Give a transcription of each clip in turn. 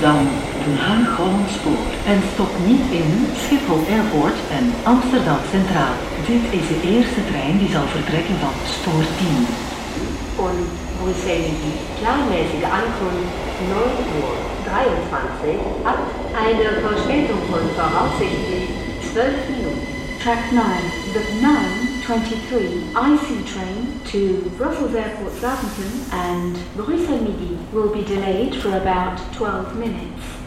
dan Den Haag Hollandspoor. En stop niet in Schiphol Airport en Amsterdam Centraal. Dit is de eerste trein die zal vertrekken van spoor 10. Und begrüßen die planmäßige Ankunft 9 Uhr 23 ab eine Verspätung von voraussichtlich 12 Minuten. Track 9, the 923 IC train to Brussels Airport Southampton and Bruxelles Midi will be delayed for about 12 minutes.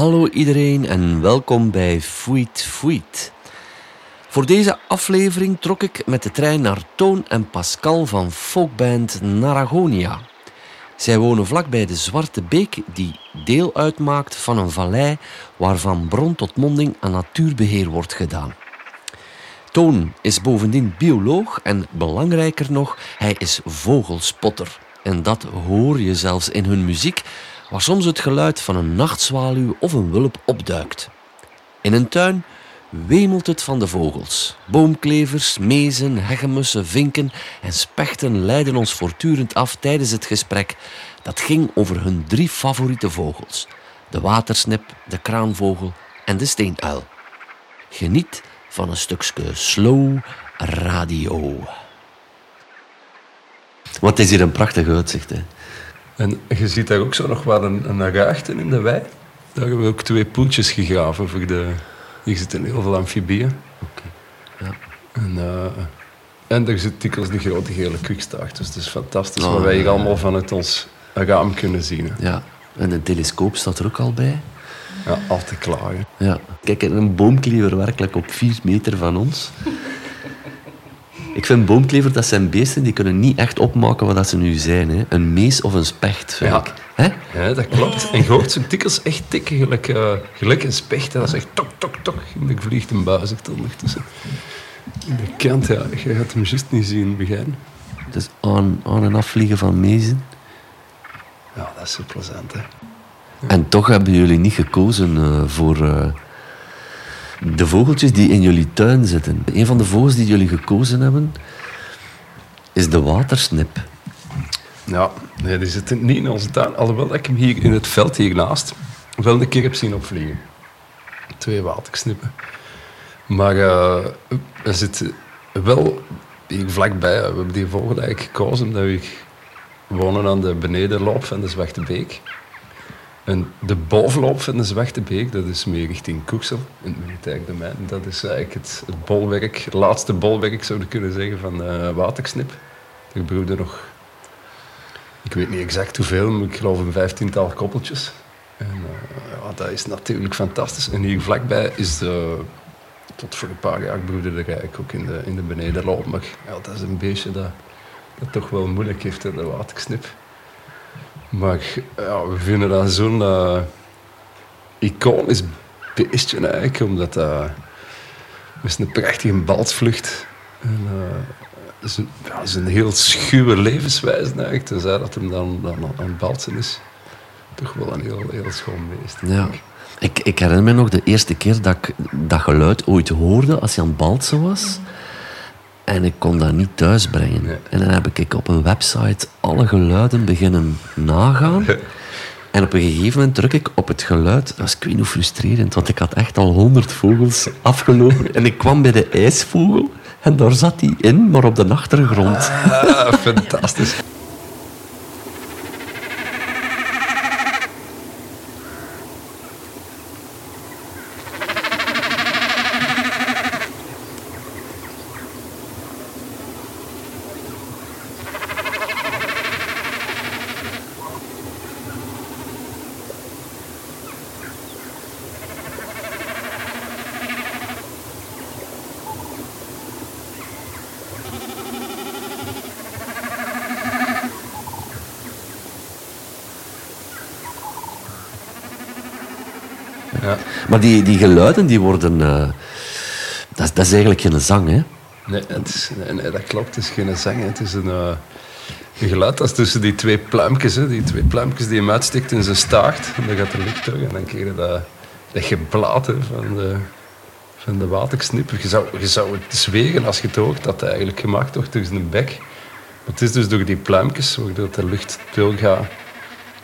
Hallo iedereen en welkom bij Fuit Fuit. Voor deze aflevering trok ik met de trein naar Toon en Pascal van folkband Naragonia. Zij wonen vlakbij de Zwarte Beek, die deel uitmaakt van een vallei waarvan bron tot monding aan natuurbeheer wordt gedaan. Toon is bovendien bioloog en belangrijker nog, hij is vogelspotter. En dat hoor je zelfs in hun muziek, waar soms het geluid van een nachtzwaluw of een wulp opduikt. In een tuin wemelt het van de vogels. Boomklevers, mezen, hegemussen, vinken en spechten leiden ons voortdurend af tijdens het gesprek. Dat ging over hun drie favoriete vogels: de watersnip, de kraanvogel en de steenuil. Geniet van een stukje slow radio. Het is hier een prachtig uitzicht. Hè? En je ziet daar ook zo nog wel een, een ruigte in de wei. Daar hebben we ook twee poeltjes gegraven. Voor de, hier zitten heel veel amfibieën. Ja. En, eh, en daar zit dikwijls de grote gele kwikstaart. Dus het is fantastisch Oh, wat wij hier ja. allemaal vanuit ons raam kunnen zien. hè. Ja, en een telescoop staat er ook al bij. Ja, altijd klaar. hè. Ja. Kijk, een boomklever werkelijk op 4 meter van ons. Ik vind boomklever, dat zijn beesten die kunnen niet echt opmaken wat dat ze nu zijn. Hè. Een mees of een specht, vind Ja. ik. Hè? Ja, dat klopt. En je hoort zo'n dikwijls echt tikken, gelijk, gelijk een specht. Dat is echt tok, tok, tok. En er vliegt een buis echt ondertussen. In de kant, ja. Je gaat hem juist niet zien beginnen. Dus aan, aan en afvliegen van mezen. Ja, dat is zo plezant, hè. En toch hebben jullie niet gekozen eh, voor eh, de vogeltjes die in jullie tuin zitten. Een van de vogels die jullie gekozen hebben is de watersnip. Ja, nee, die zit niet in onze tuin. Alhoewel dat ik hem hier in het veld hiernaast wel een keer heb zien opvliegen. Twee watersnippen. Maar eh er zit wel hier vlakbij. We hebben die vogel eigenlijk gekozen omdat we wonen aan de benedenloop van de Zwarte Beek. En de bovenloop van de Zwarte Beek, dat is meer richting Koeksel, in het militair domein. Dat is eigenlijk het, bolwerk, het laatste bolwerk zou kunnen zeggen van de watersnip. Er broeden nog ik weet niet exact hoeveel, maar ik geloof een vijftiental koppeltjes. En eh, ja, dat is natuurlijk fantastisch. En hier vlakbij is de, tot voor een paar jaar broedde er eigenlijk ook in de, in de benedenloop. Maar ja, dat is een beestje dat, dat toch wel moeilijk heeft, hè, de watersnip. Maar ja, we vinden dat zo'n eh, iconisch beestje eigenlijk, omdat dat is een prachtige balsvlucht. En, eh, het is een, ja, het is een heel schuwe levenswijze eigenlijk, tenzij dat hem dan, dan aan het balsen is. Toch wel een heel, heel schoon beest. Ja. Ik, ik herinner me nog de eerste keer dat ik dat geluid ooit hoorde als hij aan het balsen was. En ik kon dat niet thuisbrengen. Nee. En dan heb ik op een website alle geluiden beginnen nagaan. En op een gegeven moment druk ik op het geluid. Dat was ik weet niet frustrerend, want ik had echt al honderd vogels afgelopen. En ik kwam bij de ijsvogel en daar zat hij in, maar op de achtergrond. Ah, fantastisch. Maar die, die geluiden die worden... eh, dat, dat is eigenlijk geen zang, hè? Nee, het dat klopt. Het is geen zang. Het is een, eh, een geluid dat tussen die twee pluimpjes. Hè. Die twee pluimpjes die hem uitsteekt in zijn staart. En dan gaat er licht door. En dan krijg je dat, dat geblaat van, de, van de watersnipper. Je zou, je zou het zweren als je het hoort dat het eigenlijk gemaakt wordt door zijn bek. Maar het is dus door die pluimpjes, waardoor de lucht doorgaat.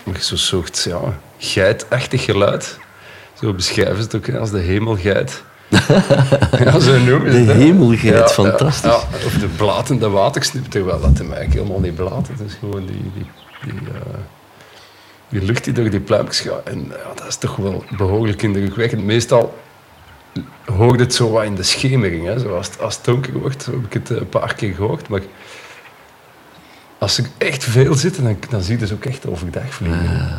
Maar zo'n soort ja, geitachtig geluid. Zo beschrijven ze het ook als de hemelgeit. ja, zo noemen ze De hemelgeit, fantastisch. Ja, of de blatende watersnip, terwijl dat hem eigenlijk helemaal niet blaten. Het is gewoon die, die, die, eh, die lucht die door die pluimpjes gaat. En ja, dat is toch wel behoorlijk indrukwekkend. Meestal hoort het zo wat in de schemering. Hè. Zo als, het, als het donker wordt, heb ik het een paar keer gehoord. Maar als er echt veel zitten, dan, dan zie je ze ook echt overdag vliegen. En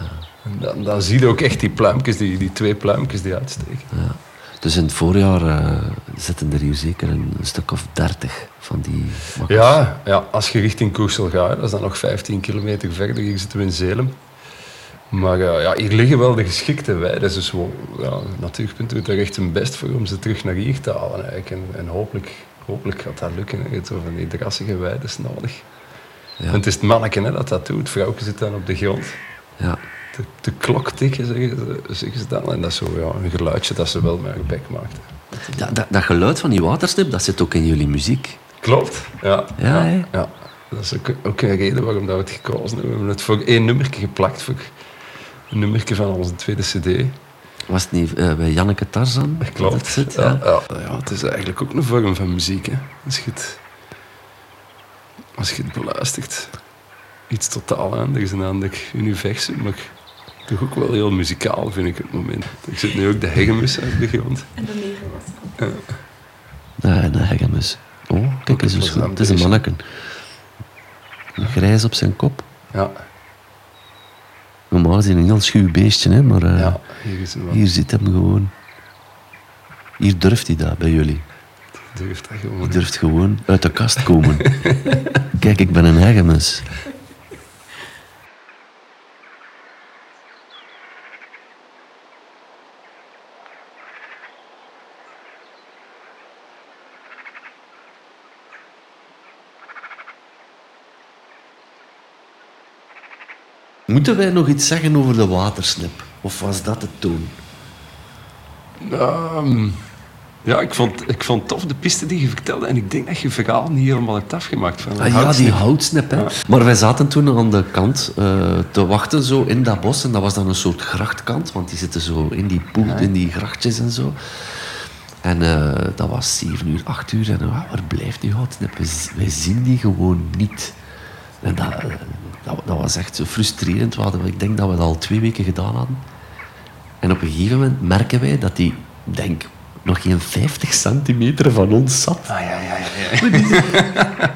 dan, dan zie je ook echt die pluimpjes, die, die twee pluimpjes die uitsteken. Ja. Dus in het voorjaar eh, zitten er hier zeker een, stuk of dertig van die makkers. Ja, ja, als je richting Koersel gaat, dat is dan nog 15 kilometer verder. Hier zitten we in Zelem. Maar eh, ja, hier liggen wel de geschikte weiden. Dus ja, Natuurpunt doet er echt zijn best voor om ze terug naar hier te halen. Eigenlijk. En, en hopelijk, hopelijk gaat dat lukken. hè. Zo van die drassige weiden nodig. Ja. Het is het manneke hè, dat dat doet. Het vrouwtje zit dan op de grond. Ja. De, de klok tikken, zeggen ze, zeggen ze dan. En dat is zo ja, een geluidje dat ze wel met haar bek maakt. hè. Ja, dat, dat geluid van die watersnip, dat zit ook in jullie muziek. Klopt, ja. Ja, ja. Dat is ook, ook een reden waarom dat we het gekozen hebben. We hebben het voor één nummertje geplakt, voor een nummertje van onze tweede cd. Was het niet eh, bij Janneke Tarzan? dat Klopt. het zit, ja, ja? ja. Ja, het is eigenlijk ook een vorm van muziek. Hè. Als, je het, als je het beluistert. Iets totaal anders, een ander universum. Maar toch ook wel heel muzikaal, vind ik, op het moment. Ik zit nu ook de hegemus uit de grond. En de nevel was Nee, een hegemus. Oh, kijk eens, het is een manneken. Grijs op zijn kop. Ja, Normaal gezien een heel schuw beestje, hè, maar eh, ja hier is hier zit hem gewoon. Hier durft hij dat bij jullie. Durft dat gewoon. Je durft gewoon uit de kast komen. Kijk, ik ben een hegemus. Moeten wij nog iets zeggen over de watersnip? Of was dat het toen? Ehm, ja, ik vond, ik vond tof de piste die je vertelde. En ik denk dat je verhaal niet helemaal hebt afgemaakt. Van Ah, ja, die houtsnip. Maar wij zaten toen aan de kant eh, te wachten zo in dat bos. En dat was dan een soort grachtkant, want die zitten zo in die poel, in die grachtjes en zo. En eh, dat was 7 uur, 8 uur. En ah, waar blijft die houtsnip? Wij zien die gewoon niet. En dat, eh, dat, dat was echt zo frustrerend. We hadden, ik denk dat we dat al twee weken gedaan hadden. En op een gegeven moment merken wij dat die, denk nog geen 50 centimeter van ons zat. Ah, ja, ja, ja.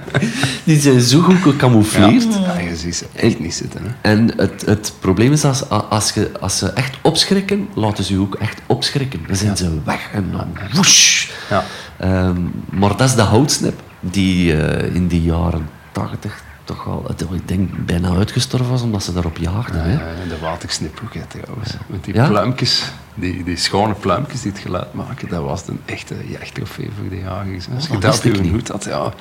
Die zijn zo goed gecamoufleerd. Ja, je ziet ze echt niet zitten. Hè. En het, het probleem is, als, als, je, als ze echt opschrikken, laten ze je ook echt opschrikken. Dan zijn ze weg en dan woesh. Ja. Ehm, maar dat is de houtsnip die eh, in de jaren tachtig toch al, het- ik denk, bijna uitgestorven was omdat ze daarop jaagden. Hè? Ja, de ook, hè, trouwens. Met die Ja? pluimpjes, die, die schone pluimpjes die het geluid maken, dat was een echte jachttrofee voor de jagers. Als je dat op hoed had, ja.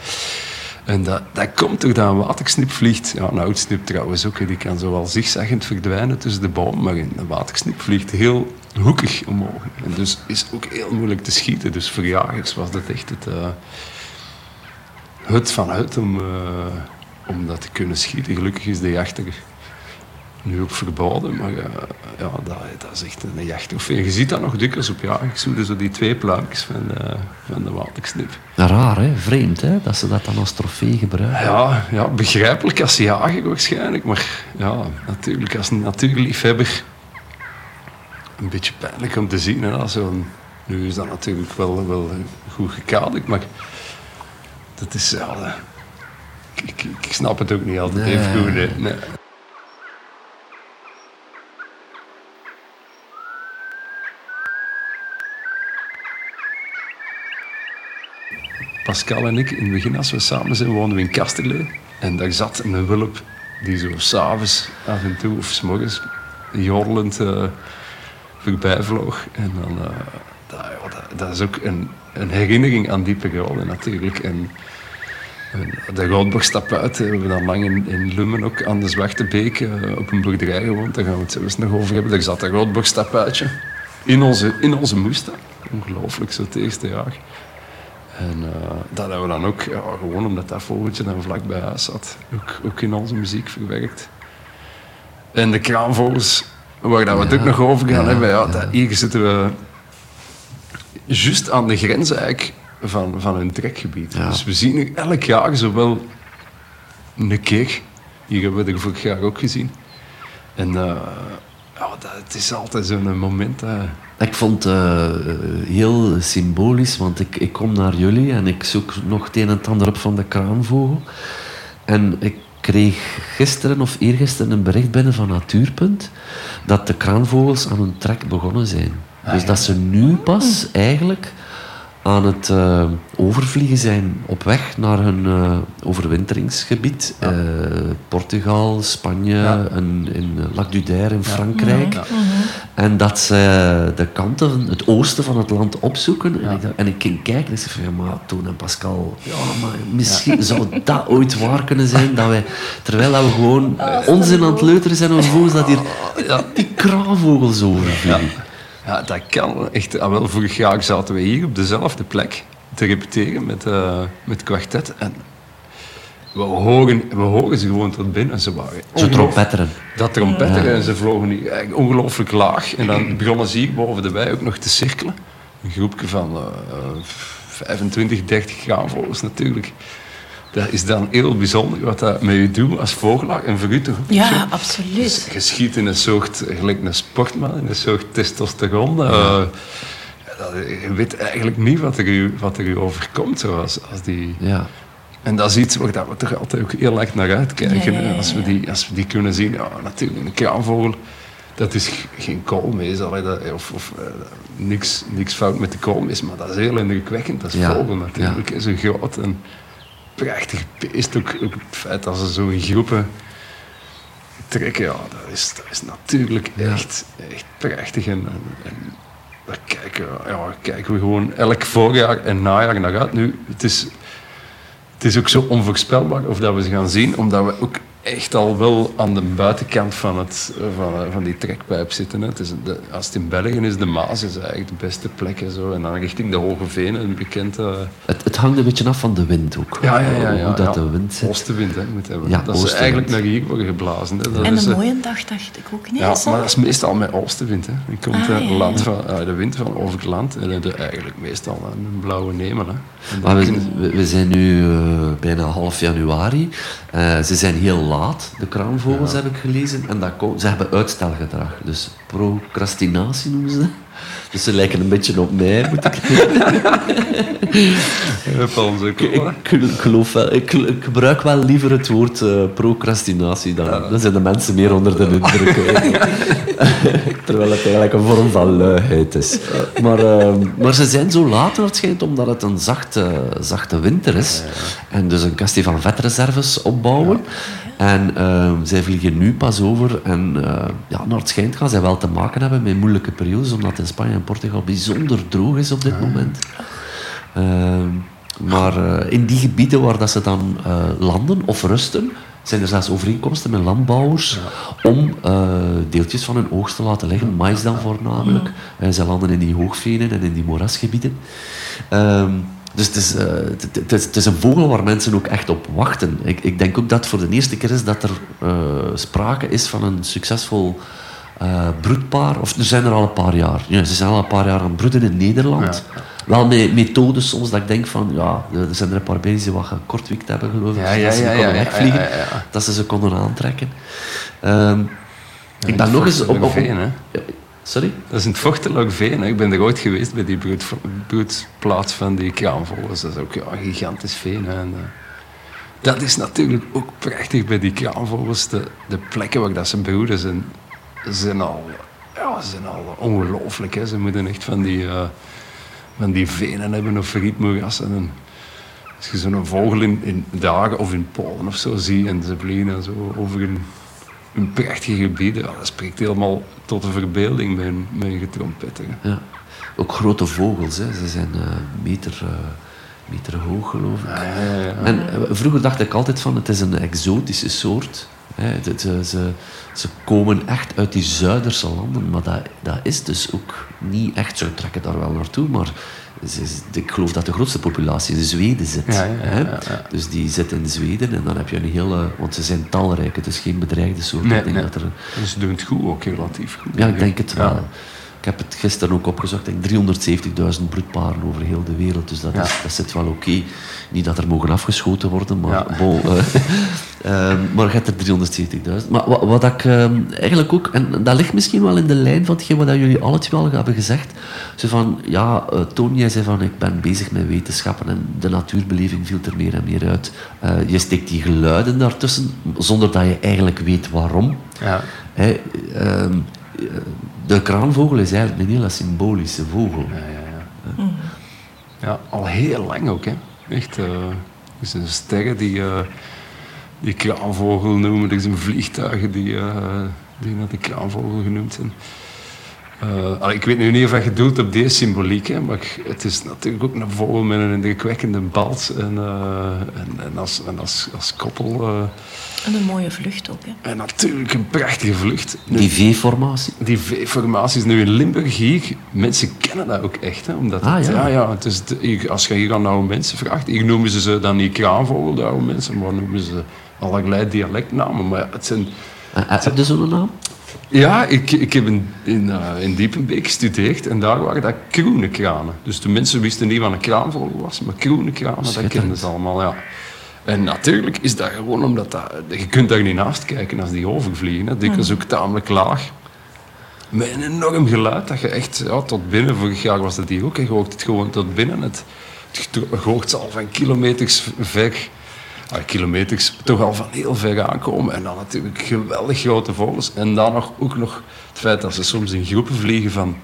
En dat, dat komt toch dat een watersnip vliegt. Ja, een houtsnip trouwens ook, hè, die kan zo wel zigzaggend verdwijnen tussen de bomen, maar een watersnip vliegt heel hoekig omhoog. En dus is ook heel moeilijk te schieten. Dus voor jagers was dat echt het, eh, het van om, eh, om dat te kunnen schieten. Gelukkig is de jacht nu ook verboden, maar eh, ja, dat, dat is echt een jachttrofee. Je ziet dat nog dikwijls op jagers, zo, zo die twee pluimpjes van de, van de watersnip. Raar, hè? vreemd, hè? dat ze dat dan als trofee gebruiken. Ja, ja, begrijpelijk als jager waarschijnlijk, maar ja, natuurlijk als natuurliefhebber een beetje pijnlijk om te zien. Hè, zo'n- nu is dat natuurlijk wel, wel goed gekaderd, maar dat is, ja, ik, ik, snap het ook niet altijd Nee. even goed. Nee. Pascal en ik, in het begin als we samen zijn, woonden we in Kasterlee. En daar zat een wulp die zo s'avonds af en toe, of s'morgens, jorlend eh, voorbij vloog. En dan, eh, dat, dat, dat is ook een, een herinnering aan die periode natuurlijk. En de Roodborg stap uit. We hebben dan lang in, in Lummen ook aan de Zwarte Beek eh, op een boerderij gewoond. Daar gaan we het zelfs nog over hebben. Daar zat een Roodborg stap uitje in onze, in onze moestuin. Ongelooflijk, zo het eerste jaar. En uh, dat hebben we dan ook, ja, gewoon omdat dat vogeltje dan vlak bij huis zat, ook, ook in onze muziek verwerkt. En de kraanvogels, waar dat we het ook nog over gaan hebben, ja, dat, hier zitten we juist aan de grens eigenlijk van, van hun trekgebied. Dus we zien nu elk jaar zowel een keer, hier hebben we er vorig jaar ook gezien. En uh, ja, dat, het is altijd zo'n moment. Uh, ik vond het uh, heel symbolisch, want ik, ik kom naar jullie en ik zoek nog het een en het ander op van de kraanvogel. En ik kreeg gisteren of eergisteren een bericht binnen van Natuurpunt dat de kraanvogels aan hun trek begonnen zijn. Ah, dus dat ze nu pas eigenlijk aan het uh, overvliegen zijn op weg naar hun uh, overwinteringsgebied. Ja. Uh, Portugal, Spanje, ja. en, in Lac d'Uder in Frankrijk. Ja. En dat ze de kanten, het oosten van het land opzoeken. En, ik, en ik ging kijken en ik zei van, ja, maar Toon en Pascal, ja, maar misschien zou dat ooit waar kunnen zijn, dat wij, terwijl dat we gewoon onzin aan het leuteren zijn over vogels, dat hier die kraanvogels overvliegen. Ja, dat kan echt. Ah, wel, vorig jaar zaten we hier op dezelfde plek te repeteren met, uh, met kwartet. En we horen, we horen ze gewoon tot binnen. Ze waren zo trompetteren. Dat trompetteren. Ja. En ze vlogen hier ongelooflijk laag. En dan begonnen ze hier boven de wei ook nog te cirkelen. Een groepje van uh, 25, 30 graanvogels natuurlijk dat is dan heel bijzonder wat dat met je doet als vogelaar en voor u toch Ja, zo. absoluut. Dus je schiet in een soort, gelijk een sportman, in een soort testosteron. Ja. Uh, je weet eigenlijk niet wat er u, wat er u overkomt, zoals als die... Ja. En dat is iets waar we toch altijd ook heel erg naar uitkijken. Ja, ja, als, we die, als we die kunnen zien, ja, natuurlijk, een kraanvogel, dat is geen koolmees, of, of uh, niks, niks fout met de koolmees, maar dat is heel indrukwekkend. Dat is vogel natuurlijk, zo groot. En, prachtig beest. Ook, ook het feit dat ze zo in groepen trekken, ja, dat is, dat is natuurlijk echt, echt prachtig. En, en, en daar kijken, ja, kijken we gewoon elk voorjaar en najaar naar uit. Nu, het is, het is ook zo onvoorspelbaar of dat we ze gaan zien, omdat we ook echt al wel aan de buitenkant van, het, van, van die trekpijp zitten. Hè. Het is de, als het in België is, de Maas is eigenlijk de beste plek. En, zo. en dan richting de Hoge Venen, een bekende... Het, het, hangt een beetje af van de wind ook. Ja, ja, ja. ja hoe dat de wind zit. Oostenwind hè, moet hebben. Ja, dat is eigenlijk naar hier worden geblazen. Hè. Dat en is, een mooie dag dacht ik ook niet. Ja, maar dat is meestal met oostenwind. Hè. Je komt ah, ja, land van, uh, de wind van over het land en dan eigenlijk meestal een blauwe nemen. Hè. Maar we, we, zijn nu uh, bijna half januari. Uh, ze zijn heel laat, de kraanvogels ja. heb ik gelezen. En dat ze hebben uitstelgedrag. Dus procrastinatie noemen ze dat. Dus ze lijken een beetje op mij, moet ik ik, ik, ik, geloof wel, ik, ik, gebruik wel liever het woord uh, procrastinatie dan. Ja. Dan zijn de mensen meer onder de indruk. Terwijl het eigenlijk een vorm van luiheid is. Maar, uh, maar ze zijn zo laat, het schijnt, omdat het een zachte, zachte winter is. En dus een kwestie van vetreserves opbouwen. En uh, zij vliegen nu pas over. En uh, ja, naar het schijnt gaan zij wel te maken hebben met moeilijke periodes, omdat in Spanje en Portugal bijzonder droog is op dit ah. moment. Uh, maar in die gebieden waar dat ze dan landen of rusten, zijn er zelfs overeenkomsten met landbouwers ja. om deeltjes van hun oogst te laten liggen, mais dan voornamelijk. ze landen in die hoogvenen en in die moerasgebieden. Ehm, dus het is, uh, het, is, het is, een vogel waar mensen ook echt op wachten. Ik, ik denk ook dat het voor de eerste keer is dat er uh, sprake is van een succesvol uh, broedpaar. Of er zijn er al een paar jaar. Ja, ze zijn al een paar jaar aan het broeden in Nederland. Ja. Wel met methodes soms dat ik denk van, ja, er zijn er een paar bezig die wat gekortwikt hebben geloof ik. Ja, ja, dat ze konden wegvliegen. Dat ze ze konden aantrekken. Um, ik ben nog eens op... op Sorry? Dat is in het Vochtelokveen. Ik ben er ooit geweest bij die broedplaats van die kraanvogels. Dat is ook ja, een gigantisch veen. En, uh, dat is natuurlijk ook prachtig bij die kraanvogels. De, de plekken waar dat ze broeden zijn, zijn al, ja, zijn al ongelooflijk. Ze moeten echt van die, uh, van die venen hebben of rietmoerassen. En als je zo'n vogel in, in dagen of in Polen of zo ziet en ze vliegen zo over een in prachtige gebieden. Dat spreekt helemaal tot de verbeelding, mijn, mijn getrompetten. Ja. Ook grote vogels, hè. ze zijn eh meter, eh, meter hoog, geloof ik. Ja, ja. En eh, vroeger dacht ik altijd van het is een exotische soort. Hè. Ze, ze, komen echt uit die Zuiderse landen, maar dat, dat is dus ook niet echt. Ze trekken daar wel naartoe, maar ik geloof dat de grootste populatie in Zweden zit. Ja. Dus die zit in Zweden en dan heb je een hele... Want ze zijn talrijk, het is geen bedreigde soort. Nee, ik denk nee. dat er een- En ze doen het goed ook, relatief goed. ja, ik denk het wel. Ik heb het gisteren ook opgezocht. Ik denk 370.000 broedparen over heel de wereld. Dus dat, Ja. is, dat zit wel oké. Niet dat er mogen afgeschoten worden, maar Ja. bon, eh, ehm, maar je hebt er 370.000. Maar wat, wat ik ehm, eigenlijk ook... En dat ligt misschien wel in de lijn van hetgeen wat jullie alle twee al hebben gezegd. Zo van, ja, eh Toon, jij zei van, ik ben bezig met wetenschappen en de natuurbeleving viel er meer en meer uit. Eh, je steekt die geluiden daartussen, zonder dat je eigenlijk weet waarom. Ja. Ehm, eh, de kraanvogel is eigenlijk een hele symbolische vogel. Ja, al heel lang ook, hè. Echt, eh er zijn sterren die, eh, die kraanvogel noemen. Er zijn vliegtuigen die, eh, die naar de kraanvogel genoemd zijn. Eh, allee, ik weet nu niet of je doelt op deze symboliek, hè, maar het is natuurlijk ook een vogel met een indrukwekkende balt. En, eh, en, en als, en als, als koppel. eh, En een mooie vlucht ook. Hè. en natuurlijk een prachtige vlucht. Nu, Die V-formatie. die V-formaties nu in Limburg hier, mensen kennen dat ook echt. Hè, omdat Ah, het, ja. ja. Ja, het is de- hier- als je hier aan oude mensen vraagt, hier noemen ze ze dan niet kraanvogel, de oude mensen, maar noemen ze allerlei dialectnamen. Maar ja, het zijn... Heb je zo'n naam? Ja, ik, ik heb in, in, eh, in Diepenbeek gestudeerd en daar waren dat groene kranen. Dus de mensen wisten niet wat een kraanvogel was, maar groene kranen, dat kenden ze allemaal, ja. En natuurlijk is dat gewoon omdat dat, je kunt daar niet naast kijken als die overvliegen. Hè. Dikwijls ook tamelijk laag. Met een enorm geluid dat je echt ja, tot binnen, vorig jaar was dat hier ook, je hoort het gewoon tot binnen. Het, het je hoort ze al van kilometers ver, kilometers toch al van heel ver aankomen. En dan natuurlijk geweldig grote vogels. En dan nog, ook nog het feit dat ze soms in groepen vliegen van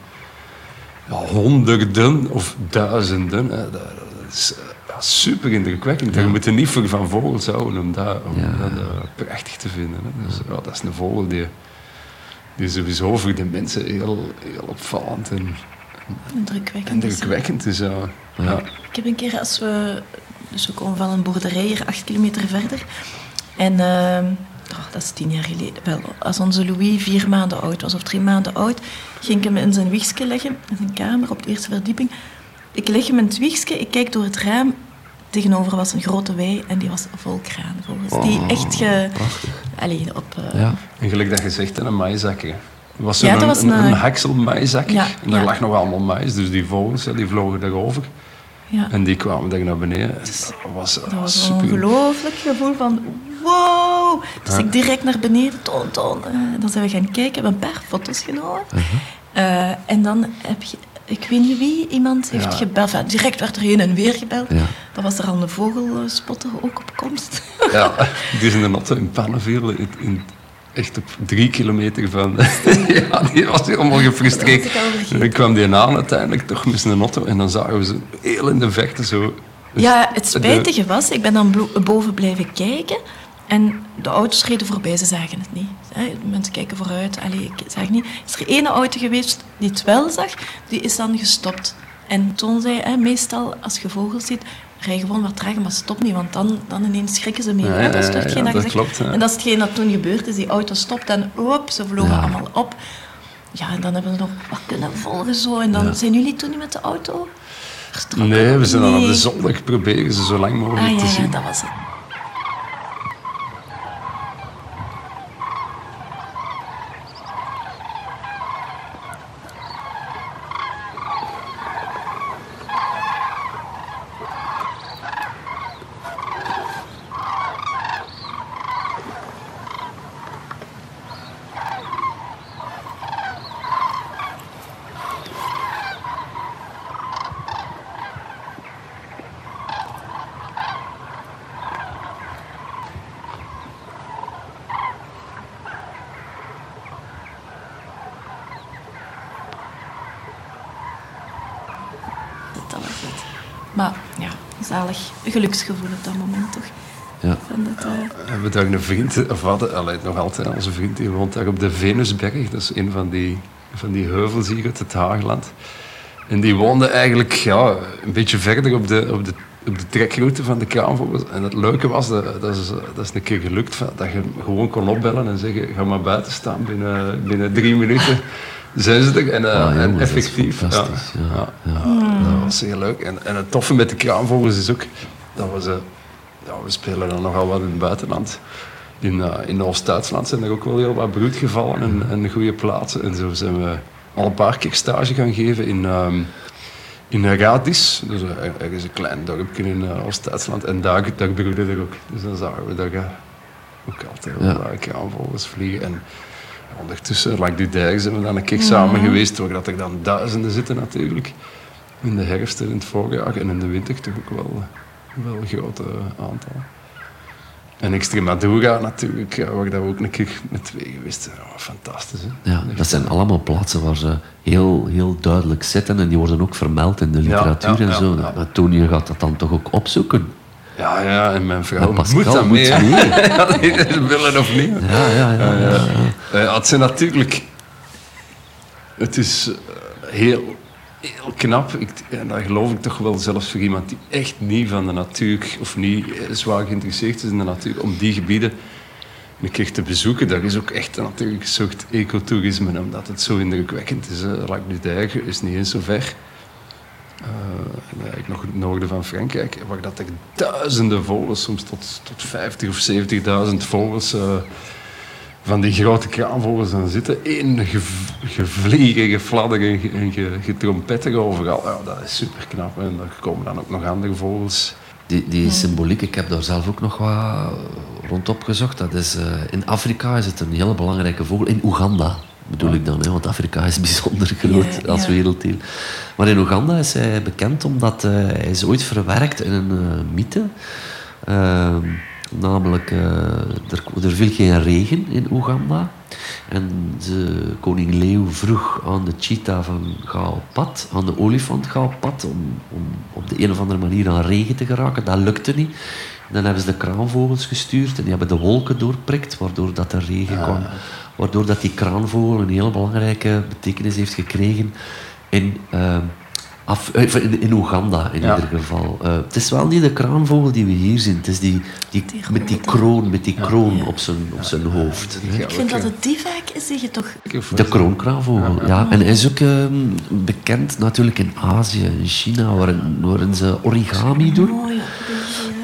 ja, honderden of duizenden. Hè. Dat, dat is eh, ja, super indrukwekkend. Je moet er niet voor van vogels houden om dat, om Ja. dat eh, prachtig te vinden. Hè. Dus, ja, dat is een vogel die, die sowieso voor de mensen heel, heel opvallend en Indrukwekkend. is. indrukwekkend is. Ja. Ja. Ik heb een keer, als we... Dus we komen van een boerderij hier acht kilometer verder. En ehm, oh, dat is tien jaar geleden. Wel, als onze Louis vier maanden oud was, of drie maanden oud, ging ik hem in zijn wiegje leggen, in zijn kamer, op de eerste verdieping. Ik leg hem in het wiegje, ik kijk door het raam. Tegenover was een grote wei en die was vol kraanvogels. die echt ge... Allee, op... eh, Ja. En gelijk dat je zegt, een maïszakker. Er was Ja, dat was een, een- een heksel maïszakker. Ja, en daar ja. lag nog allemaal mais, dus die vogels hè, die vlogen daarover. Ja. En die kwamen daar naar beneden. Dat was, Dat was een ongelooflijk gevoel van wow. Dus ik direct naar beneden, toon, toon. Eh, dan zijn we gaan kijken, hebben een paar foto's genomen. Eh, en dan heb je, ik weet niet wie, iemand heeft Ja. gebeld. Enfin, direct werd er heen en weer gebeld. Ja. Dan was er al een vogelspotter ook op komst. Ja, die in de notte in Pannenveer, in, in- echt op drie kilometer van... ja, die was helemaal gefrustreerd. Ik dan kwam die aan uiteindelijk, toch met zijn auto. En dan zagen we ze heel in de verte zo... Ja, het spijtige was, ik ben dan boven blijven kijken. En de auto's reden voorbij, ze zagen het niet. Mensen kijken vooruit, allee, ik zag het niet. Is er één auto geweest die het wel zag, die is dan gestopt. En toen zei hè, meestal als je vogels ziet, rij gewoon wat trager, maar stop niet, want dan, dan ineens schrikken ze meer. Ja, dat is hetgeen dat dat klopt. En dat is hetgeen dat toen gebeurd is. Die auto stopt en op, ze vlogen allemaal op. Ja, en dan hebben we nog wat kunnen volgen zo. En dan zijn jullie toen niet met de auto? vertrokken? Nee, we zijn dan op de zondag proberen ze zo lang mogelijk Ah te zien. ja, dat was het. Dat was het. Maar ja, zalig geluksgevoel op dat moment toch. Ja. Van dat, eh, We hebben daar een vriend, of hadden, allee, nog altijd onze vriend, die woont daar op de Venusberg. Dat is een van die, van die heuvels hier uit het Haagland. En die woonde eigenlijk ja, een beetje verder op de, op de, op de trekroute van de kraanvogels. En het leuke was, dat, dat, is, dat is een keer gelukt, dat je gewoon kon opbellen en zeggen, ga maar buiten staan. Binnen, binnen drie minuten zijn ze er. En, eh, Ah, en jongens, dat is effectief. fantastisch, ja. ja. Ja, dat was heel leuk. En, en het toffe met de kraanvogels is ook dat we ze... Ja, we spelen dan nogal wat in het buitenland. In, eh, in Oost-Duitsland zijn er ook wel heel wat broedgevallen en, en goede plaatsen. En zo zijn we al een paar keer stage gaan geven in, ehm in Radis. Dus eh, er is een klein dorpje in eh, Oost-Duitsland. En daar, daar broeden er ook. Dus dan zagen we daar eh, ook altijd wel Ja. kraanvogels vliegen. En ondertussen, langs die dijk, zijn we dan een keer samen geweest. Waar dat er dan duizenden zitten natuurlijk. In de herfst en in het voorjaar. En in de winter toch ook wel, wel een grote aantal. En Extremadura natuurlijk, ja, waar dat we ook een keer met twee geweest zijn. Oh, fantastisch, hè? Ja, dat zijn allemaal plaatsen waar ze heel, heel duidelijk zitten en die worden ook vermeld in de literatuur ja, en zo. ja. Maar Tony gaat dat dan toch ook opzoeken. Ja, ja, en mijn vrouw Pascal moet dat moet mee. willen of niet. Ja, ja, ja. ja, ja. Eh, het zijn natuurlijk... Het is eh, heel, heel knap. Ik, en geloof ik toch wel zelfs voor iemand die echt niet van de natuur... of niet eh, zwaar geïnteresseerd is in de natuur... om die gebieden een keer te bezoeken. Dat is ook echt natuurlijk een soort ecotourisme. Omdat het zo indrukwekkend is. Lac du is niet eens zo ver. Eh, nog het noorden van Frankrijk, waar dat er duizenden vogels, soms tot, tot 50 of 70.000 vogels, eh, van die grote kraanvogels aan zitten. Eén gev- gevliegen, gefladderen en ge- en ge- getrompetter overal. Ja, dat is super knap. En daar komen dan ook nog andere vogels. Die, die symboliek, ik heb daar zelf ook nog wat rond opgezocht. Dat is, eh, in Afrika is het een hele belangrijke vogel. In Oeganda bedoel ik dan, hè, want Afrika is bijzonder groot Ja, als ja. werelddeel. Maar in Oeganda is hij bekend omdat eh, hij is ooit verwerkt in een eh, mythe. Namelijk, eh, er, er viel geen regen in Oeganda. En ze, koning Leeuw vroeg aan de cheetah van ga op pad, aan de olifant ga op pad, om, om op de een of andere manier aan regen te geraken. Dat lukte niet. Dan hebben ze de kraanvogels gestuurd en die hebben de wolken doorprikt, waardoor dat er regen kwam. Waardoor dat die kraanvogel een heel belangrijke betekenis heeft gekregen in, eh, Af, eh, in, in Oeganda in Ja. ieder geval. Eh, het is wel niet de kraanvogel die we hier zien. Het is die, die, Die met die kroon, met die kroon op zijn, op zijn hoofd. Ik vind dat het die vaak is die je toch... De kroonkraanvogel, ja. En hij is ook ehm, bekend natuurlijk in Azië, in China, waarin, waarin ze origami doen. Mooi.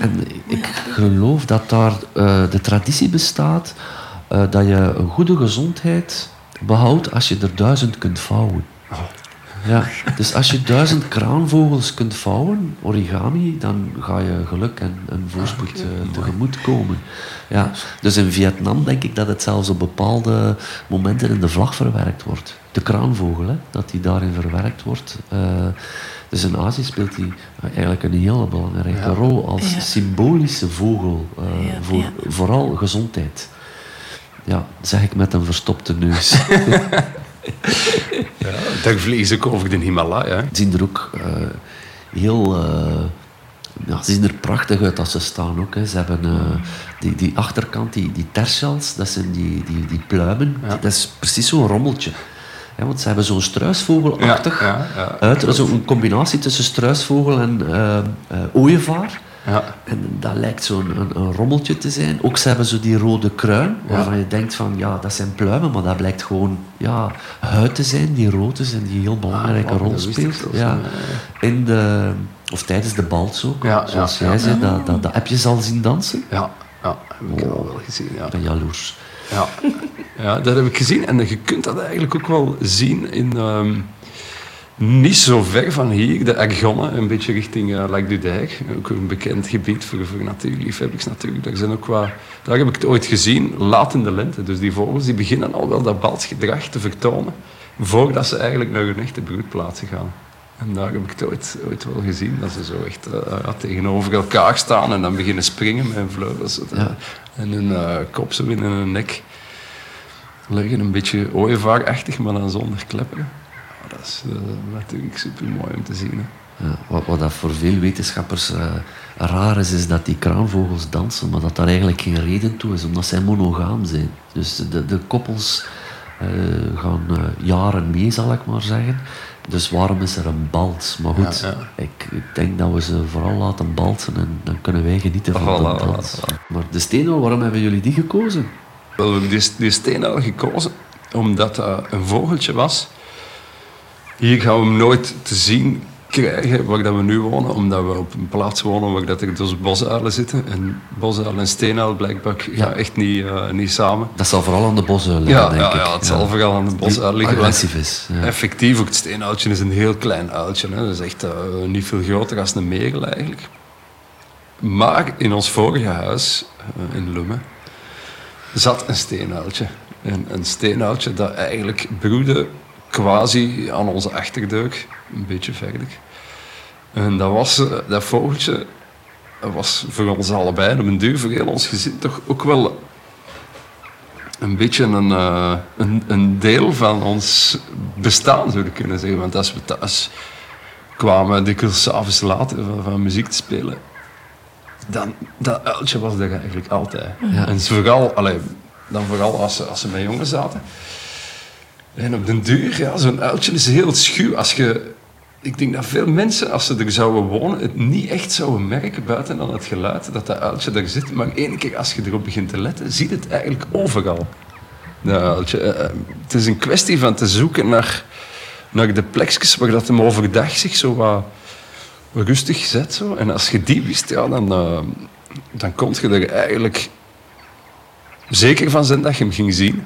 En ik geloof dat daar eh, de traditie bestaat eh, dat je een goede gezondheid behoudt als je er duizend kunt vouwen. Ja, dus als je duizend kraanvogels kunt vouwen, origami, dan ga je geluk en, en voorspoed eh, tegemoet komen. Ja, dus in Vietnam denk ik dat het zelfs op bepaalde momenten in de vlag verwerkt wordt. De kraanvogel, hè, dat die daarin verwerkt wordt. Eh, dus in Azië speelt die eh, eigenlijk een hele belangrijke rol als Ja. symbolische vogel eh, Ja, voor vooral gezondheid. Ja, zeg ik met een verstopte neus. Ja, daar vliegen ze ook over de Himalaya. hè. Ze zien er ook eh, heel... eh, ja, ze zien er prachtig uit als ze staan ook. Hè. Ze hebben eh, die, die achterkant, die, die dat zijn die, die, die pluimen. Dat is precies zo'n rommeltje. Want ze hebben zo'n struisvogelachtig Ja, ja, ja, uit. Zo'n combinatie tussen struisvogel en eh, ooievaar. Ja. En dat lijkt zo'n een, een rommeltje te zijn. Ook ze hebben zo die rode kruin, waarvan je denkt van ja, dat zijn pluimen, maar dat blijkt gewoon ja, huid te zijn die rood is en die een heel belangrijke oh, rol speelt. Ja. In de, of tijdens de bals ook, Ja, zoals jij zei, dat, dat, dat heb je ze al zien dansen. Ja, ja, heb ik al wel gezien. Ja. Ik ben jaloers. Ja. ja, dat heb ik gezien. En je kunt dat eigenlijk ook wel zien in... ehm, niet zo ver van hier, de Argonne, een beetje richting uh, Lac du Dijk. Ook een bekend gebied voor, voor natuurliefhebbers natuurlijk. Daar, zijn ook wat, daar heb ik het ooit gezien, laat in de lente. Dus die vogels die beginnen al wel dat balsgedrag te vertonen, voordat ze eigenlijk naar hun echte broedplaatsen gaan. En daar heb ik het ooit, ooit wel gezien, dat ze zo echt eh, tegenover elkaar staan en dan beginnen springen met hun vleugels. Ja. En hun eh, kop zo in hun nek leggen, een beetje ooievaarachtig, maar dan zonder kleppen. Dat is eh, natuurlijk super mooi om te zien. Hè. Ja, wat, wat dat voor veel wetenschappers eh, raar is, is dat die kraanvogels dansen, maar dat daar eigenlijk geen reden toe is, omdat zij monogaam zijn. Dus de, de koppels eh, gaan jaren mee, zal ik maar zeggen. Dus waarom is er een bals? Maar goed, Ja, ja. Ik, ik denk dat we ze vooral laten balsen en dan kunnen wij genieten van Voilà, de dans. voilà, Maar de steenuil, waarom hebben jullie die gekozen? Wel, we hebben die, die steenuil gekozen omdat dat een vogeltje was. Hier gaan we hem nooit te zien krijgen waar dat we nu wonen, omdat we op een plaats wonen waar dat er dus bosuilen zitten. En bosuil en steenuil blijkbaar gaan Ja. echt niet, eh, niet samen. Dat zal vooral aan de bossen liggen, Ja, denk ja, ik. ja, het zal vooral aan de bosuil liggen. Agressief is. Ja. Effectief, ook het steenuiltje is een heel klein uiltje. Hè. Dat is echt eh, niet veel groter dan een merel eigenlijk. Maar in ons vorige huis, eh, in Lummen, zat een steenuiltje. En een steenuiltje dat eigenlijk broedde quasi aan onze achterdeur, een beetje verder. En dat, was, eh, dat vogeltje was voor ons allebei, op een duur voor heel ons gezin, toch ook wel een beetje een, eh, een, een deel van ons bestaan, zou je kunnen zeggen. Want als we thuis kwamen, dikwijls s'avonds later van, van muziek te spelen, dan dat uiltje was er eigenlijk altijd. Ja. En vooral, allee, dan vooral als ze, als ze met jongens zaten. En op den duur, zo'n uiltje is heel schuw. Als je, ik denk dat veel mensen, als ze er zouden wonen, het niet echt zouden merken buiten dan het geluid dat dat uiltje er zit. Maar één keer als je erop begint te letten, ziet het eigenlijk overal. Eh, Het is een kwestie van te zoeken naar, naar de plekjes waar dat hem overdag zich zo wat rustig zet. Zo. En als je die wist, ja, dan, eh, dan kon je er eigenlijk zeker van zijn dat je hem ging zien.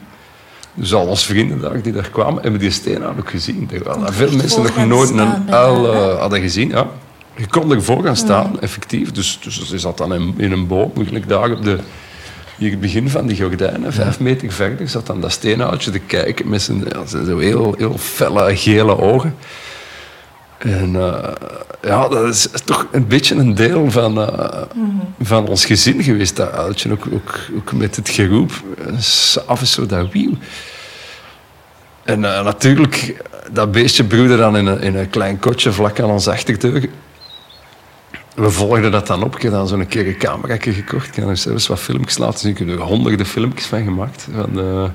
Dus al vrienden die daar kwamen, hebben die steenuil ook gezien. Terwijl veel mensen nog nooit een uil eh, hadden gezien. Ja. Je kon ervoor gaan staan, effectief. Dus, dus ze zat dan in, in een boom, eigenlijk daar op de, hier het begin van die gordijnen, vijf meter verder, zat dan dat steenuiltje te kijken met zijn, ja, zijn zo heel, heel felle gele ogen. En eh, ja, dat is toch een beetje een deel van, eh, van ons gezin geweest, dat uiltje. Ook, ook, ook met het geroep, eh, s'avonds zo dat wieuw. En natuurlijk, dat beestje broedde dan in een, in een klein kotje vlak aan ons achterdeur. We volgden dat dan op. Ik heb dan zo'n keer een camera gekocht. Ik heb er zelfs wat filmpjes laten zien. Ik heb er honderden filmpjes van gemaakt. Van,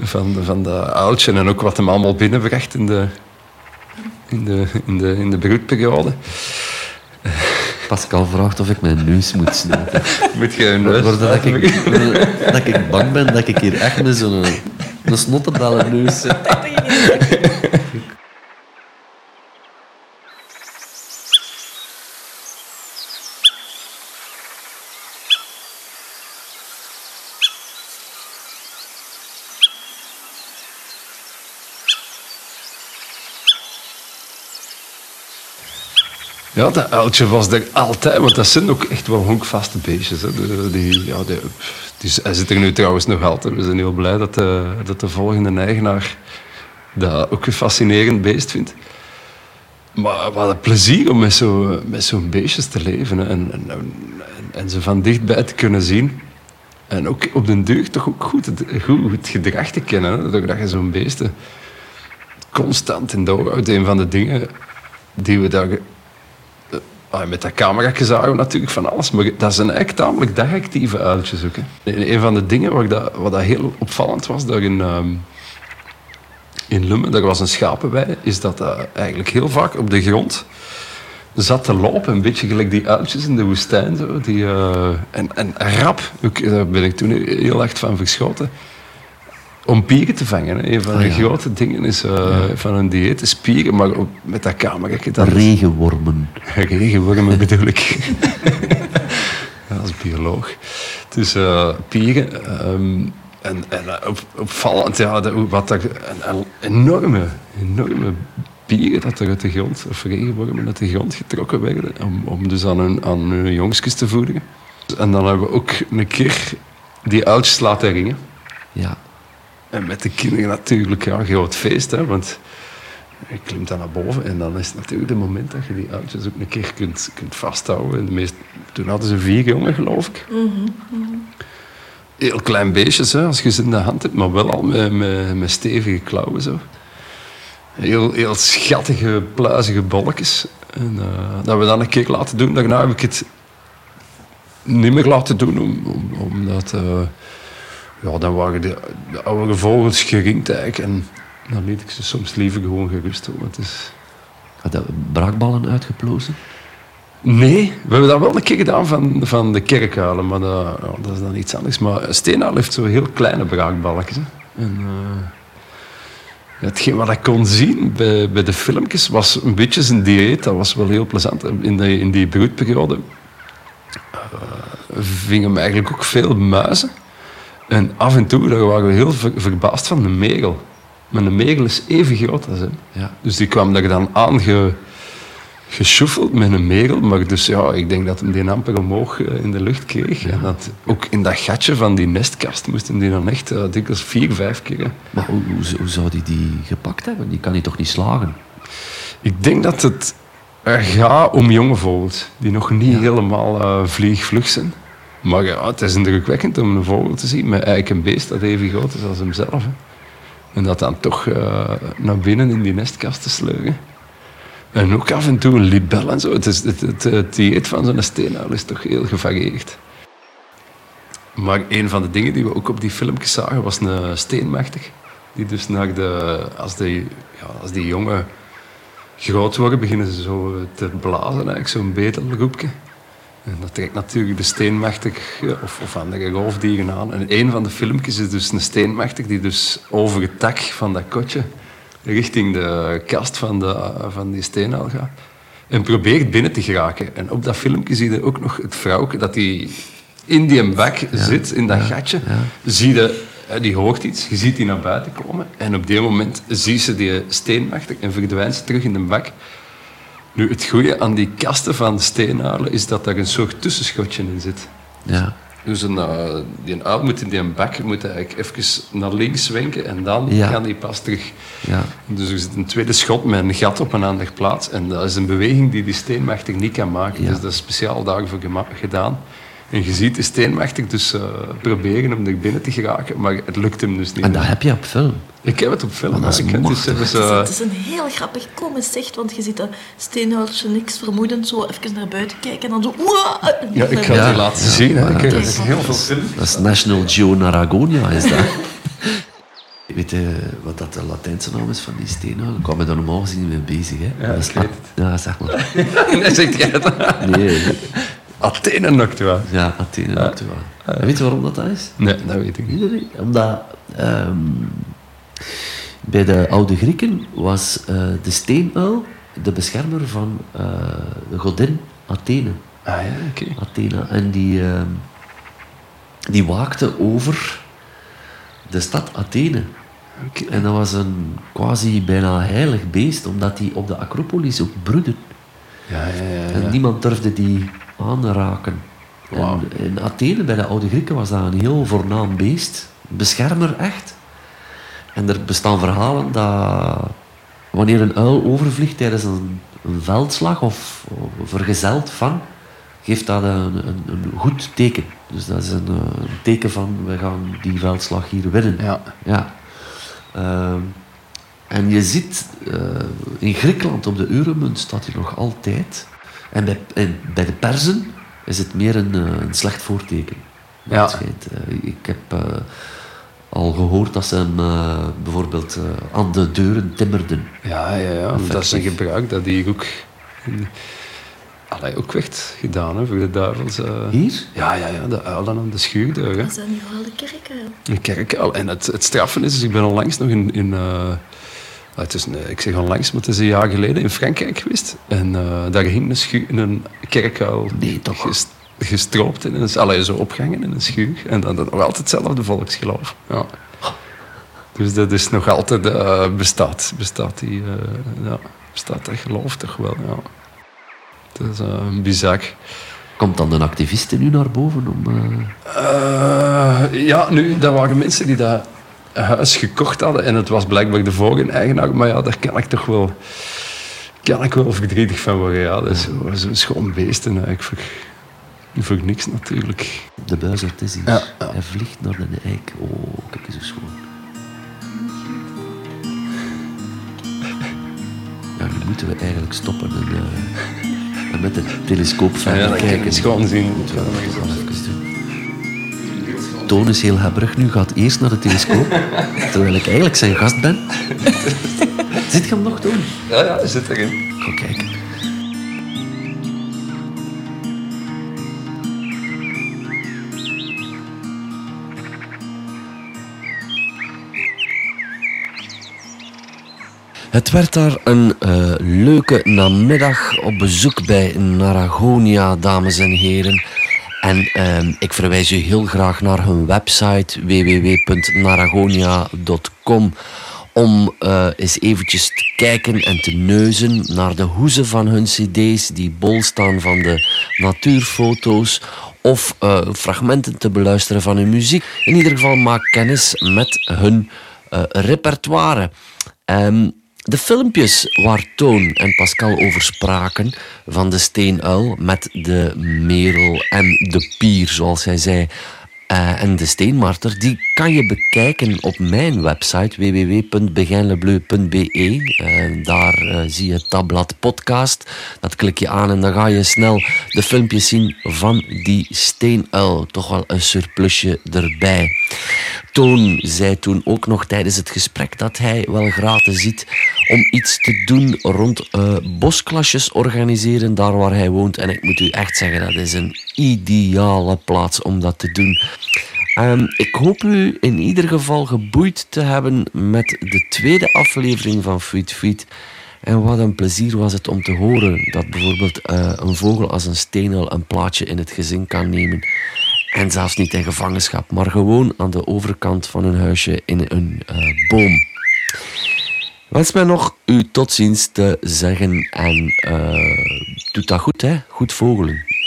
van, de, van dat uiltje en ook wat hem allemaal binnenbracht in de, in de, in de, in de broedperiode. Pascal vraagt of ik mijn neus moet snuiten. Moet je een neus Waardoor dat ik, dat ik bang ben dat ik hier echt met zo'n een snottenbellenneus zit. Ja, dat uiltje was er altijd, want dat zijn ook echt wel honkvaste beestjes. Die, ja, die, hij zit er nu trouwens nog altijd. We zijn heel blij dat de, dat de volgende eigenaar dat ook een fascinerend beest vindt. Maar wat een plezier om met zo'n met zo'n beestjes te leven en, en, en, ze van dichtbij te kunnen zien. En ook op den duur toch ook goed het, goed gedrag te kennen. Hè. Doordat je zo'n beesten constant in de ogen houdt. Een van de dingen die we daar met dat camera zagen we natuurlijk van alles, maar dat zijn eigenlijk tamelijk dagactieve uiltjes ook. Een van de dingen waar dat, wat dat heel opvallend was daar in, ehm, in Lummen, daar was een schapenwei, is dat dat eigenlijk heel vaak op de grond zat te lopen, een beetje gelijk die uiltjes in de woestijn. Zo, die, eh, en, en rap, ook, daar ben ik toen heel erg van verschoten, om pieren te vangen. Hè. Een van Ah, de ja. grote dingen is, eh, van een dieet is pieren, maar op- met dat camera... dat Regenwormen. Regenwormen bedoel ik. Als bioloog. Dus eh pieren. ehm, en en eh, op, opvallend, ja, wat er, een, een enorme, enorme pieren dat er uit de grond, of regenwormen uit de grond getrokken werden, om, om dus aan hun, aan hun jongskes te voederen. En dan hebben we ook een keer die uiltjes laten ringen. Ja. En met de kinderen natuurlijk, ja, groot feest, hè, want je klimt dan naar boven en dan is het natuurlijk het moment dat je die uiltjes ook een keer kunt, kunt vasthouden. En de meest, toen hadden ze vier jongen, geloof ik. Heel klein beestjes, hè, als je ze in de hand hebt, maar wel al met, met, met stevige klauwen. Zo. Heel, heel schattige, pluizige bolletjes. En eh, dat we dan een keer laten doen. Daarna heb ik het niet meer laten doen, om, om- omdat... eh, ja, dan waren de, de oude vogels geringd eigenlijk. En dan liet ik ze soms liever gewoon gerust. hoor, Want het is... Had je braakballen uitgeplozen? Nee, we hebben dat wel een keer gedaan van, van de kerkuilen, maar dat, ja, dat is dan iets anders. Maar een steenuil heeft zo heel kleine hè. En, eh, hetgeen wat ik kon zien bij, bij de filmpjes was een beetje zijn dieet. Dat was wel heel plezant. In, de, in die broedperiode eh, vingen we eigenlijk ook veel muizen. En af en toe daar waren we heel ver- verbaasd van de megel. Maar de megel is even groot als hem. Ja. Dus die kwam er dan aange geschuffeld met een merel, maar dus ja, ik denk dat hem die amper omhoog eh, in de lucht kreeg. En dat ook in dat gatje van die nestkast moesten die dan echt uh, dikwijls vier, vijf keer. Maar hoe, hoe, hoe zou die die gepakt hebben? Die kan hij toch niet slagen? Ik denk dat het gaat om jonge vogels, die nog niet helemaal eh, vliegvlug zijn. Maar ja, het is indrukwekkend om een vogel te zien met eigenlijk een beest dat even groot is als hemzelf. En dat dan toch eh, naar binnen in die nestkast te sleuren. En ook af en toe een libel en zo. Het, het, dieet van zo'n steenuil is toch heel gevarieerd. Maar een van de dingen die we ook op die filmpjes zagen was een steenmachtig. Die dus naar de, als die, ja, als die jongen groot worden, beginnen ze zo te blazen, eigenlijk zo'n betelroepje. En dat trekt natuurlijk de steenmachtig ja, of, of andere roofdieren aan. En een van de filmpjes is dus een steenmachtig die dus over het tak van dat kotje richting de kast van, de, van die steenuil gaat. En probeert binnen te geraken. En op dat filmpje zie je ook nog het vrouwtje dat die in die bak zit, in dat gatje. Zie je, eh, die hoort iets, je ziet die naar buiten komen. En op die moment ziet ze die steenmachtig en verdwijnt ze terug in de bak. Nu, het goede aan die kasten van de steenuilen is dat daar een soort tussenschotje in zit. Ja. Dus een, eh, die uil moet in die bak moet eigenlijk even naar links wenken en dan Ja. kan die pas terug. Ja. Dus er zit een tweede schot met een gat op een andere plaats. En dat is een beweging die die steenmachtig niet kan maken. Ja. Dus dat is speciaal daarvoor gedaan. En je ziet de steenmachtig dus eh, proberen om er binnen te geraken, maar het lukt hem dus niet. En dat heb je op film. Ik heb het op film. Maar is ik het Het is, eh, het is een heel grappig komisch zicht, want je ziet dat steenhuiltje niks vermoedend zo even naar buiten kijken en dan zo... Ja, ik ga Ja. het je laten zien. Hè. Ik heb Kijk, heel veel films. Dat is National Geonaragonia, is dat. Weet je wat dat de Latijnse naam is van die steenuil? Ik kwam me daar normaal gezien niet mee bezig. Hè. Ja, dat is ik weet A- Ja, zeg maar. Zegt jij. Nee, nee. Athene Noctua. ja, Athene Noctua. Weet je waarom dat, dat is? Nee, dat weet ik niet. Omdat ehm, bij de oude Grieken was eh, de steenuil de beschermer van eh, de godin Athene. Ah ja, oké. Athena. En die, ehm, die waakte over de stad Athene. En dat was een quasi bijna heilig beest, omdat die op de Acropolis ook broedde. Ja, ja, ja. En niemand durfde die aanraken. En in Athene, bij de oude Grieken, was dat een heel voornaam beest. Beschermer, echt. En er bestaan verhalen dat wanneer een uil overvliegt tijdens een, een veldslag of, of vergezeld van, geeft dat een, een, een goed teken. Dus dat is een, eh, teken van, we gaan die veldslag hier winnen. Ja. Ja. Ehm, en je ziet eh, in Griekenland op de euromunt staat hij nog altijd. En bij, en bij de Perzen is het meer een, eh, een slecht voorteken. Ja. Eh, ik heb eh, al gehoord dat ze hem eh, bijvoorbeeld eh, aan de deuren timmerden. Ja, ja, ja. Effectief. Dat is een gebruik dat hier ook, allee, ook werd gedaan hè, voor de duivels. eh. Hier? Ja, ja, ja, de uilen aan de schuurdeur. Hè. Dat zijn hier wel de kerken. Een kerkuil. En het, het straffen is, dus ik ben onlangs nog in... in het is een- ik zeg onlangs, maar het is een jaar geleden in Frankrijk geweest. En eh, daar hing een, schuur, een Nee, toch? ges- gestroopt in een, allee, zo opgehangen in een schuur. En dan, nog altijd hetzelfde volksgeloof. Ja. Dus dat is nog altijd eh, bestaat. Bestaat, die, eh, ja, bestaat dat geloof toch wel, ja. Dat is uh, bizar. Komt dan een activiste nu naar boven om... eh, Eh, ja, nu, dat waren mensen die dat huis gekocht hadden en het was blijkbaar de vorige eigenaar, maar ja, daar kan ik toch wel, kan ik wel verdrietig van worden. Ja, dat is zo- zo'n schoon beest en eigenlijk voor, voor niks natuurlijk. de buizerd is hier. Ja, ja. Hij vliegt naar de eik. Oh, kijk eens hoe schoon. Ja, nu moeten we eigenlijk stoppen en, eh, en met de telescoop verder Ja, dan kan ik kijken. eens gewoon zien. Moeten we doen. Toon is heel hebberig nu, gaat eerst naar de telescoop, terwijl ik eigenlijk zijn gast ben. Zit je hem nog doen? Ja, ja, zit erin. Ga kijken. Het werd daar een eh, leuke namiddag op bezoek bij Naragonia, dames en heren. En ehm, ik verwijs u heel graag naar hun website www.naragonia.com om eh, eens eventjes te kijken en te neuzen naar de hoezen van hun cd's die bol staan van de natuurfoto's of eh, fragmenten te beluisteren van hun muziek. In ieder geval maak kennis met hun eh, repertoire. Ehm, de filmpjes waar Toon en Pascal over spraken van de steenuil met de merel en de pier, zoals hij zei, eh, en de steenmarter, die kan je bekijken op mijn website www.beginlebleu.be. Eh, daar eh, zie je het tabblad podcast. Dat klik je aan en dan ga je snel de filmpjes zien van die steenuil. Toch wel een surplusje erbij. Toon zei toen ook nog tijdens het gesprek dat hij wel gratis ziet om iets te doen rond eh, bosklasjes organiseren daar waar hij woont. En ik moet u echt zeggen, dat is een ideale plaats om dat te doen. Ehm, ik hoop u in ieder geval geboeid te hebben met de tweede aflevering van Feed Feed. En wat een plezier was het om te horen dat bijvoorbeeld eh, een vogel als een steenuil een plaatje in het gezin kan nemen. En zelfs niet in gevangenschap, maar gewoon aan de overkant van hun huisje in een eh, boom. Wens mij nog u tot ziens te zeggen en eh doe dat goed, hè? Goed vogelen.